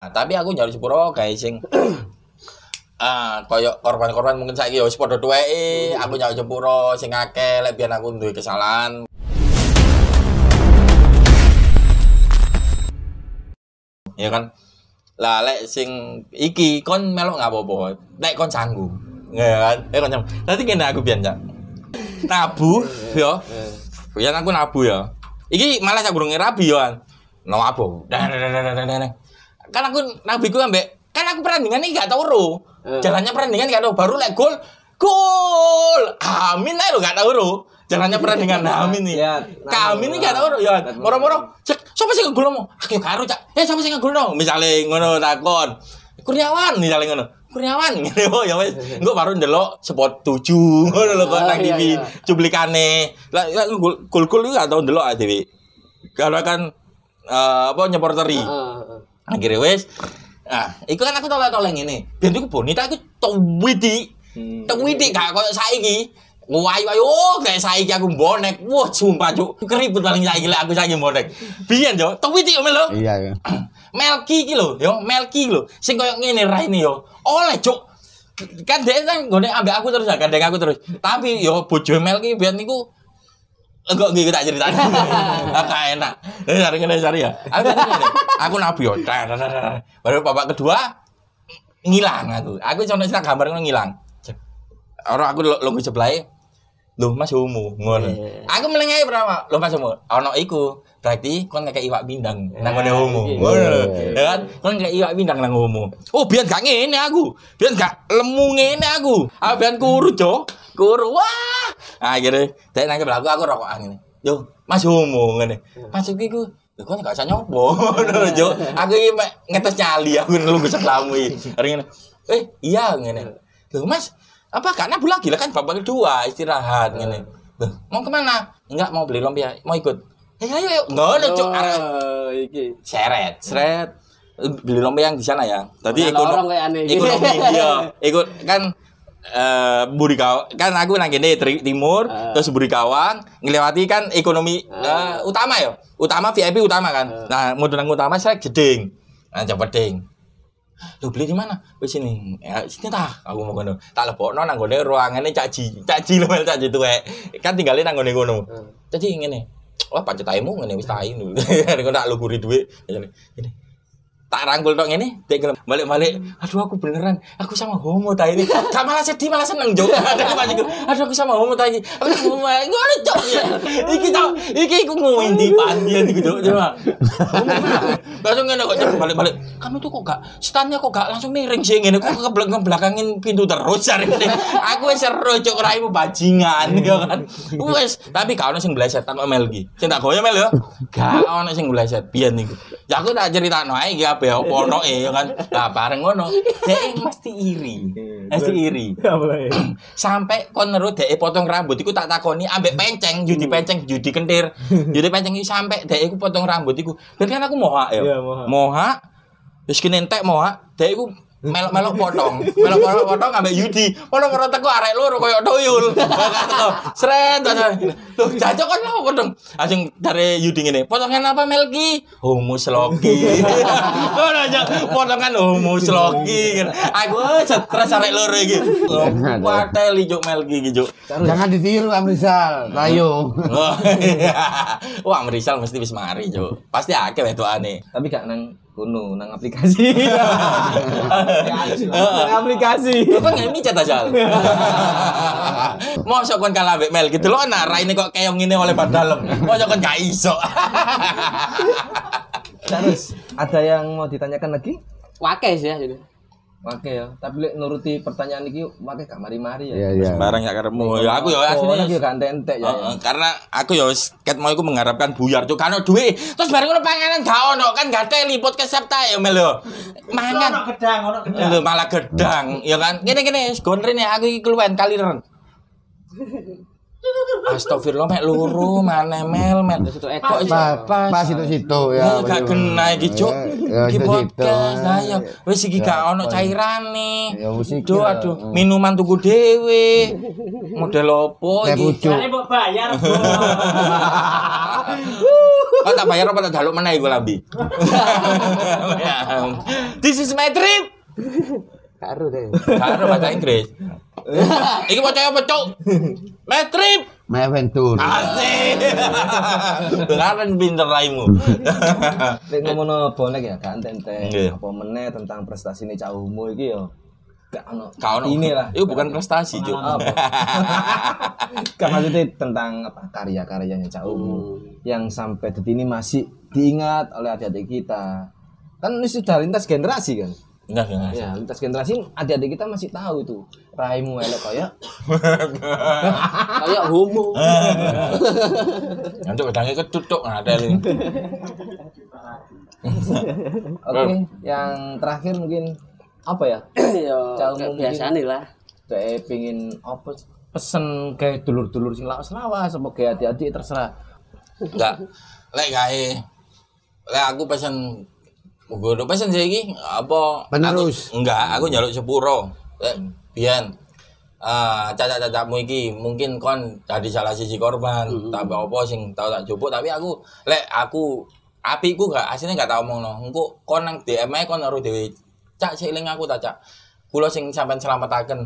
Nah, tapi aku nyari sepuro guys sing ah koyo korban-korban mungkin saiki ya wis padha tuweke, aku nyari sepuro sing akeh lek biyen aku duwe kesalahan. Ya kan? Lah lek sing iki kon melok nggak apa-apa. Lek kon sanggup. Ya kan? Lek kon sanggup. Nanti kene aku biyen ya. Nabu yo. Biyen aku nabu ya. Iki malah sak burung rabi yo. kan. Nabu. Dah dah dah dah dah, dah. Kan aku nabiku ambek kan aku perandingan ini gak tau ro. Eh. Jalannya perandingan gak tau baru lek gol. Gol. Amin aja lo gak tau ro. Jalannya perandingan amin nih. Ya, Kami ini gak tau ro ya. Moro-moro cek sapa sing ngegol mau? Aku yo karo cak. Eh sapa sing ngegol no? Misale ngono takon. Kurniawan misale ngono. Kurniawan ngene ya wis. Engko baru ndelok spot 7 ngono lho kok Oh, nang iya, TV iya. cuplikanane. Lah lah, gol gol iki gak tau ndelok dhewe. Karena kan eh, apa nyeporteri. Heeh. Akhirnya wes. Nah, iku kan aku tolak-tolak ngene. Biyen iku bonita aku tuwiti. Hmm. Tuwiti gak koyo saiki. Wayu-wayu oh, kayak saiki aku bonek. Wah, sumpah cuk. Keribut paling saiki lek aku saiki bonek. Biyen yo, tuwiti yo melo. Iya, iya. Melki iki lho, yo Melki lho. Sing koyo ngene raine yo. Oleh cuk. Kan dia kan gone ambek aku terus ya, gandeng aku terus. Tapi yo bojo Melki biyen niku Enggak nggih tak ceritain. Agak enak. Eh cari ngene cari ya. Aku. Aku nabi yo. Dar. Baru babak kedua ngilang aku. Aku coba cerita gambar ngono ngilang. Orang aku lo sebelah Loh, Mas Homo ngono. Iya. Aku melengae berapa? Loh Mas Homo. Ono iku. Berarti kon ngekek iwak pindang nang ngene homo. Ngono. Iya. Ya kan? Kon ngekek iwak pindang nang homo. Oh, biyen gak ngene aku. Biyen gak lemu ngene aku. Aku biyen kuru, Cok. Kuru. Wah. Akhirnya dek nang aku aku rokokan ngene. Yo, Mas Homo ngene. Mas iki ku Lho kok gak usah nyopo. Cok. Aku iki mek ngetes nyali aku nunggu sebelahmu iki. Hari ngene. Eh, iya ngene. Loh, Mas, apa gak nabu lagi lah kan babak kedua istirahat ngene. Loh, mau ke mana? Enggak mau beli lumpia, mau ikut. Eh, ayo ayo. Ngono, Cuk. Arek Oh, iki. seret, seret. Beli lumpia yang di sana ya. Tadi ekonomi ekonomi iya. Ikut kan eh buri kawang kan aku nang kene timur Ah. terus buri kawang ngelewati kan ekonomi eh, utama ya utama VIP utama kan nah mau nang utama saya jeding nah ding Lu beli di mana? Wis sini. Ya sini tah. Aku mau ngono. Tak lebokno nang gone ruangane Cak Ji. Cak Ji lho Cak Ji tuwek. Kan tinggalin nang gone ngono. Jadi ngene. Wah pancet taimu ngene wis tai lho. Nek tak lukuri dhuwit. Ngene. Tak rangkul tok ngene, dek gelem balik-balik. Aduh aku beneran, aku sama homo ta ini. Gak malah sedih malah seneng pancet Aduh aku sama homo ta iki. Aku sama homo. Ngono cok. Iki tau, iki aku ngendi pandian iku cok. Coba. Langsung ngene kok balik-balik. Kamu tuh kok gak standnya kok gak langsung miring sih ngene kok ke belakang belakangin pintu terus cari. Aku wis seru cok raimu bajingan ya kan. Wes, tapi gak ono sing bleset tak Mel iki. Sing tak goyo Mel ya. Gak ono sing bleset biyen niku. Ya aku tak critakno ae iki apa ya apa ono e ya kan. Lah bareng ngono, dhek mesti iri. Mesti iri. Sampai kon nero dhek potong rambut iku tak takoni ambek penceng, judi penceng, judi kentir. Judi penceng iki sampai iku potong rambut iku. Ben kan aku mohak ya. Iya, mohak. Wis kene entek mohak, dhek iku melok-melok potong. Melok-melok potong ambek Yudi. Ono-ono teko arek loro koyo tuyul. Teko, Sret. Loh, jajak kan lo potong. Langsung dari Yudi ngene. Potongan apa Melki? Humus loki. Aja. Potongan humus loki. Aku stres arek loro iki. Wateli juk Melki iki. Jangan ditiru Amrizal, Rayo. Oh, Wah, Merisal mesti wis mari, Juk. Pasti akeh wedokane. Tapi gak nang kuno, nang aplikasi. nang aplikasi. Lu kan nggak micet aja. Mau sok kon kalah Mel gitu loh, nah raine kok keong ngene oleh padalem. Mau sok kon gak iso. Terus ada yang mau ditanyakan lagi? Wakil sih ya jadi. Oke ya, tapi lek nuruti pertanyaan iki pakai gak mari-mari ya. Iya, iya. Sembarang ya karemu. Ya aku ya Oh, lagi asline. gak entek-entek ya. Karena aku ya wis ket mau iku mengharapkan buyar cuk kan duwe. Terus bareng ngono panganan gak ono kan gak teli podcast Sabta ya Mel yo. Mangan gedang, ono gedang. Lho malah gedang, ya kan? Gonren ya aku iki keluwen kaliren. Astagfirullah mek loro mana mel mel Itu kok ekor. iso Pas, pas pas itu-situ ya ya. gak kena iki cuk Ya, iki situ-situ. podcast lah ya wis iki gak Ya, ono apa. cairane Ya, wis iki aduh aduh minuman tuku dhewe model opo iki. Jare mbok bayar. Kok tak bayar apa tak jaluk meneh iku lambi. This is my trip. Karo deh. Karo bahasa Inggris. Iki bocah apa, Cuk? My trip. My Venture. Asik. Karen pinter raimu. Nek ngomongno bonek ya kan tente Nggih. apa meneh tentang prestasi ini caumu iki yo. Gak ono. Kau ini lah. Itu bukan prestasi, Cuk. Apa? kan maksudnya tentang apa karya-karyanya caumu yang sampai detik ini masih diingat oleh adik-adik kita. Kan ini sudah lintas generasi kan. Enggak, enggak. Ya, lintas generasi adik-adik kita masih tahu itu. Raimu elek kayak Kayak homo. Nanti pedangnya ketutuk ada ini. Oke, yang terakhir mungkin apa ya? Ya Caumu kayak mungkin. biasane lah. Saya pingin apa pesen kayak dulur-dulur sing lawas-lawas apa kayak adik-adik terserah. Enggak. Lek gawe. Lek aku pesen Gue udah pesen sih apa? Penerus. Aku, enggak, aku nyaluk sepuro. Lek biyen eh cacat-cacatmu iki mungkin kon tadi salah sisi korban, tapi apa sing tau tak jupuk tapi aku lek aku apiku gak aslinya gak tau omongno. Engko kon nang DM ae kon karo dhewe. Cak sik aku ta, Cak. Kula sing sampean selamataken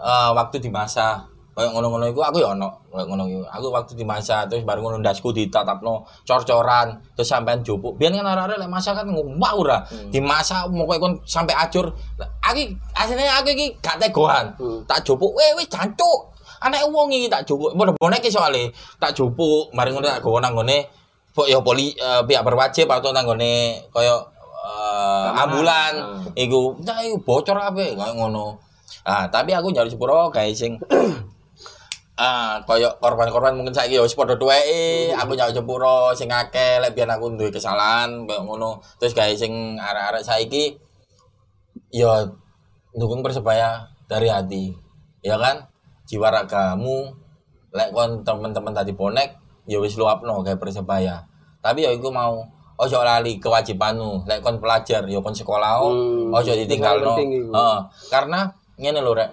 eh waktu di masa kayak ngono-ngono iku aku ya ono kayak ngono iku. Aku waktu di masa terus baru ngono ndasku ditatapno cor-coran terus sampean jupuk. Biyen kan arek-arek lek masa kan ngomong ora. Di masa mau kowe kon sampai acur. Aku aslinya aku iki gak tegoan. Tak jupuk, weh weh jancuk. Anak wong iki tak jupuk. Bono bonek soalé tak jupuk, mari ngono tak gowo nang ngene po- ya poli eh, pihak berwajib atau nang ngene kaya eh, ambulan iku nah iku bocor kabeh kaya ngono. Ah, tapi aku nyari sepuro gawe sing ah kaya korban-korban mungkin saiki ya wis padha tuweke, aku nyari sepuro sing akeh lek biyen aku duwe kesalahan kaya ngono. Terus gawe sing arek-arek saiki ya dukung persebaya dari hati. Ya kan? Jiwa ragamu lek kon temen-temen tadi bonek ya wis luapno kayak persebaya. Tapi ya iku mau ojo lali kewajibanmu lek kon pelajar ya kon sekolah Hmm, ojo ditinggalno. iku. Heeh. Karena ngene lho rek.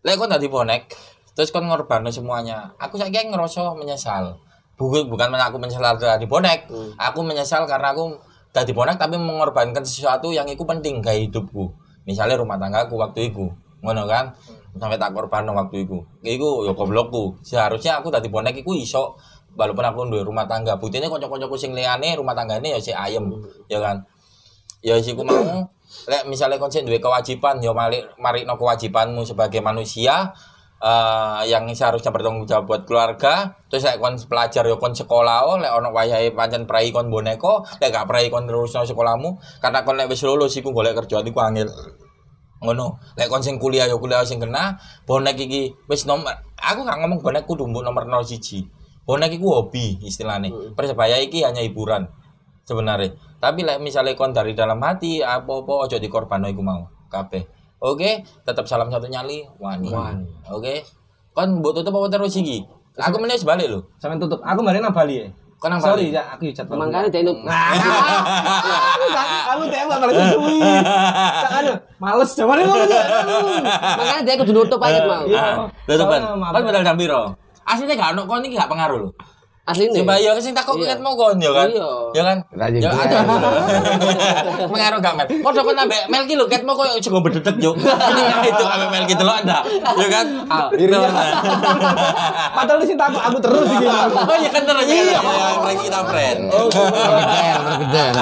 Lek kon tadi bonek terus kon ngorbanno semuanya. Aku saiki ngerasa menyesal. Bukan bukan aku menyesal tadi bonek. Aku menyesal karena aku tadi bonek tapi mengorbankan sesuatu yang iku penting gaya hidupku. Misalnya rumah tanggaku waktu itu, ngono kan? Sampai tak korban waktu itu. Iku ya goblokku. Seharusnya aku tadi bonek iku iso walaupun aku duwe rumah tangga. Buktinya kanca-kancaku sing liyane rumah tanggane ya si ayem, ya kan? Ya siku mau lek misalnya kon sing duwe kewajiban ya mari marikno kewajibanmu sebagai manusia eh yang seharusnya bertanggung jawab buat keluarga terus lek kon pelajar ya kon sekolah oh lek ono wayahe pancen prai kon boneko lek gak prai kon terusno sekolahmu karena kon lek wis lulus iku golek kerjaan iku angel. Ngono. Lek kon sing kuliah ya kuliah sing kena bonek iki wis nomor aku gak ngomong bonek kudu nomor 01 bonek iku hobi istilahnya persebaya iki hanya hiburan sebenarnya tapi lek misalnya kon dari dalam hati apa-apa ojo dikorbanno iku mau. Kabeh. Oke tetap salam satu nyali. Wani. Oke. Kon mbok tutup apa terus iki? Aku meneh wis balik lho. Sampai tutup. Aku kemarin nang Bali. Ya. kon nang Sorry Bali. ya, aku cat. Mangkane dia itu Kamu tembak malah sesuai. Cak anu, males jawabannya ngomong. Makanya dia kudu nutup aja mau. Iya. Ah, tutupan Soalnya maaf. kon bedal jam piro? Aslinya gak ono kon iki gak pengaruh lho Asline. Coba ya sing takut Iya. mau kon ya kan. Iya. Ya kan? Ya ada. Pengaruh gak Mel? Padha kon ambek Mel ki lho ket mau koyo sego bedetek yo. Ini itu ambek Mel gitu loh ada. Ya kan? Ah, Padahal di sini takut aku terus iki. Oh iya kan terus ya. Lagi kita friend. Berkejar.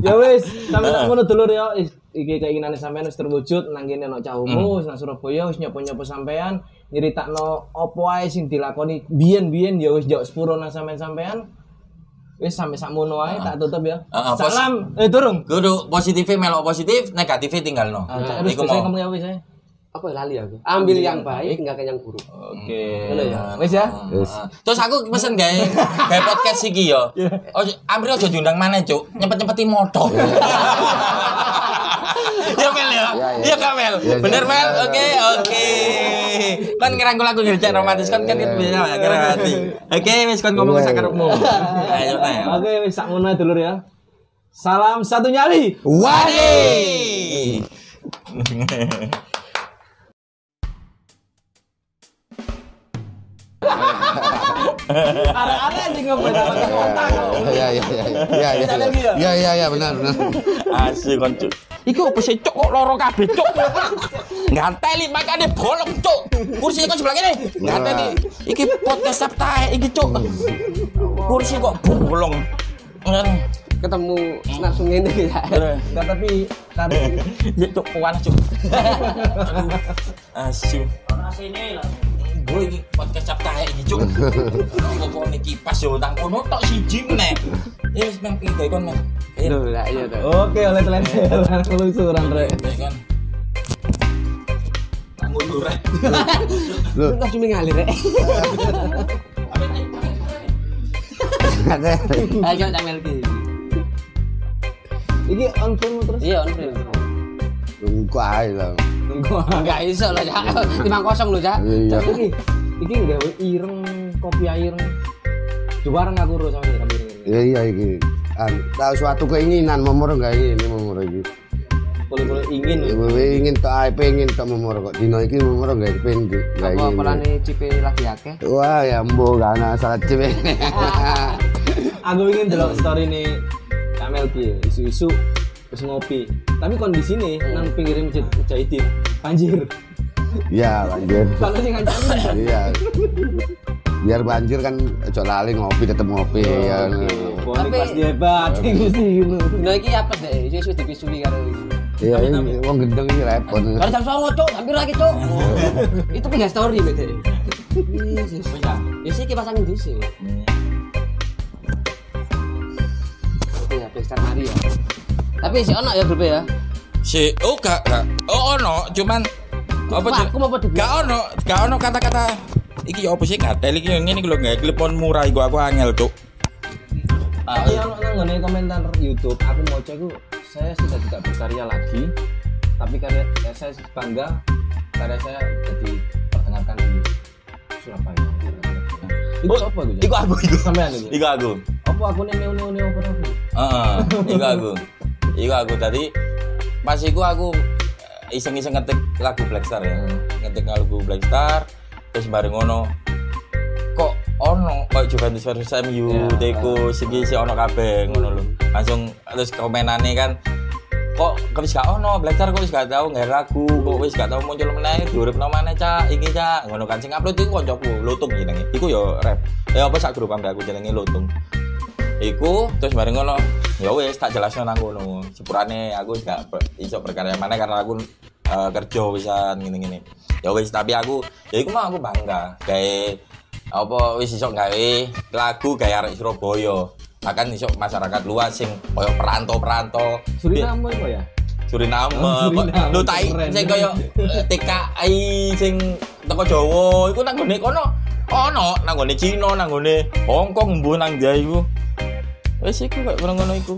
Ya wis, sampe tak ngono dulur ya. Iki keinginan sampean wis terwujud nang kene ana cahmu, nang Surabaya wis nyopo-nyopo sampean nyeritakno opo ae sing dilakoni biyen-biyen ya wis jauh sepuro nang sampean-sampean. Wis sampe sakmono ae tak tutup ya. Ah, ah, pos- Salam, eh durung. Kudu positifnya melok positif, negatifnya tinggal no. Ah, Cak, wis Iku mau. kamu ya wis ya. Apa ya, lali aku? Ambil yang baik, enggak yang buruk. Oke. Ngono ya. Wis ya. Ah. Terus aku pesen gawe gawe podcast iki yo. Oh, Amri aja diundang mana, Cuk. Nyepet-nyepeti motor. Ya Mel ya. Iya Kak Mel. Bener Mel. Oke, oke. Kan ngerangkul aku ngerjain romantis kan kan kan bisa kira hati. Oke, wis kon ngomong sakarepmu. Ayo nah. Oke, wis sakmono ae dulur ya. Salam satu nyali. Wani. Arek-arek anjing ngomong pakai otak. Ya ya ya ya ya Bisa lagi ya? ya ya ya benar benar. Asli kon cuk. Iku apa sih cuk kok loro kabeh cuk. Nganteli makane bolong cuk. Kursi kok sebelah kene. Nganteli. Iki podcast Sabtae iki cuk. Kursi kok bolong. Ketemu langsung ini ya. Enggak tapi kan Ya cuk panas cuk. Asu. Gue iki podcast Sabtae iki cuk. Kok nek kipas yo nang kono tok siji meneh. Ya wis meng iki kon meng. Ya Loh, lah iya tuh. Oke, oleh telenseran kelusuran rek. kan. Nang mundur rek. Loh, Terus cuma ngalir ya. ada. Ayo tak melki. Iki on film terus. Iya, on film. Enggak ae lah. Enggak iso lah, Cak. Timang kosong lho, Cak. Iya. Iki iki nggawe ireng kopi ireng. Jubareng aku ro sama ireng ireng. Iya iya iki. Tahu suatu keinginan memor enggak ini memor iki. Boleh-boleh ingin. Kowe ingin tak ae pengen tak memor kok dino iki memor enggak pengen enggak Apa ingin. polane cipe lagi akeh? Wah ya mbo karena salah cewek. Aku ingin delok story nih Kamel ki isu-isu terus ngopi. Tapi kondisi nih nang pinggir masjid Mujahidin banjir. Iya banjir. Kalau sing ngancani. Iya. Biar banjir kan ojo lali ngopi tetep ngopi ya. Boleh Tapi- pas debat iku sih. Dino iki apa deh? Wis wis dipisui karo Iya ini wong gendeng iki repot. Baru jam 09.00, Cuk. Hampir lagi, Cuk. Itu punya story bete. Yesus. Ya sih pasangin di sini. Ya, Blackstar Mario. Tapi si ono ya grup ya. Si oh gak gak. Oh ono, cuman apa aku mau apa dibilang? Gak ono, gak ono kata-kata iki apa sih ngatel iki ngene iki lho gak telepon murah iku aku angel cuk. Tapi ono nang ngene komentar YouTube, aku mau cek saya sudah tidak berkarya lagi, tapi karya ya saya bangga karya saya jadi perdengarkan di Surabaya. Itu Oh, apa itu? Iku aku iku. sampean itu. Iku aku. Apa aku nih neo neo neo apa apa? Heeh, iku aku. Iku aku tadi pas iku aku eh, iseng-iseng ngetik lagu Blackstar ya. Ngetik lagu Blackstar terus bareng ngono kok ono kok Juventus versus MU Ya. Deku segi si ono kabeh ngono lho. Langsung terus komenane kan kok wis gak ono? Blackstar kok wis gak tau nggak lagu kok wis gak tau muncul meneh? Diuripno maneh cak? Iki cak? Ngono kan sing upload iku kancaku Lutung jenenge. Iku yo rap. Ya apa sak grup ambek aku jenenge Lutung. Iku terus bareng ngono, ya wis tak jelasno nang ngono. Sepurane aku gak iso berkarya mana karena aku eh, kerja wisan ngene-ngene. Ya wis tapi aku ya iku mah aku bangga gawe apa wis iso gawe lagu gawe arek Surabaya. Bahkan iso masyarakat luas sing koyo perantau-perantau. Suriname apa ya? Suriname. Oh, Suriname, Lu tai sing koyo eh, TKI sing teko Jawa iku nang gone kono ono nang gone Cina nang gone Hongkong mbuh nang dia iku. Wis iku kok ngono-ngono iku.